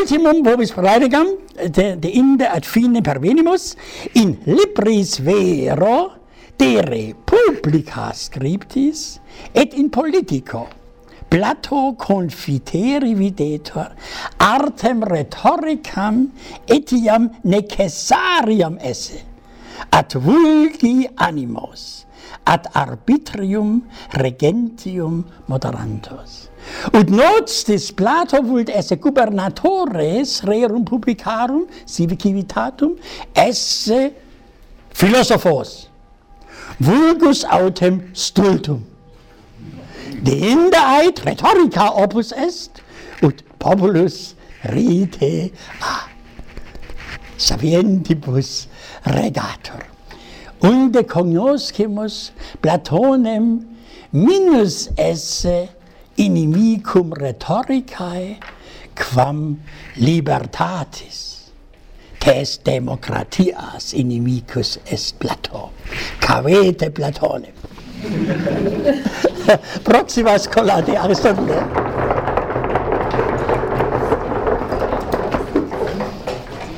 ultimum vobis praedicam, de, de inde ad fine pervenimus in libris vero dere publica scriptis et in politico. Plato confiteri videtur artem rhetoricam etiam necessariam esse ad vulgi animos, ad arbitrium regentium moderantos. Ut notis Plato vult esse gubernatores rerum publicarum sive civitatum esse philosophos vulgus autem stultum deinde rhetorica opus est ut populus rite a sapientibus redator. Unde cognoscimus Platonem minus esse inimicum rhetoricae quam libertatis tes democratias inimicus est Plato. Cavete Platonem. Proxima scolati Aristotle. Eh?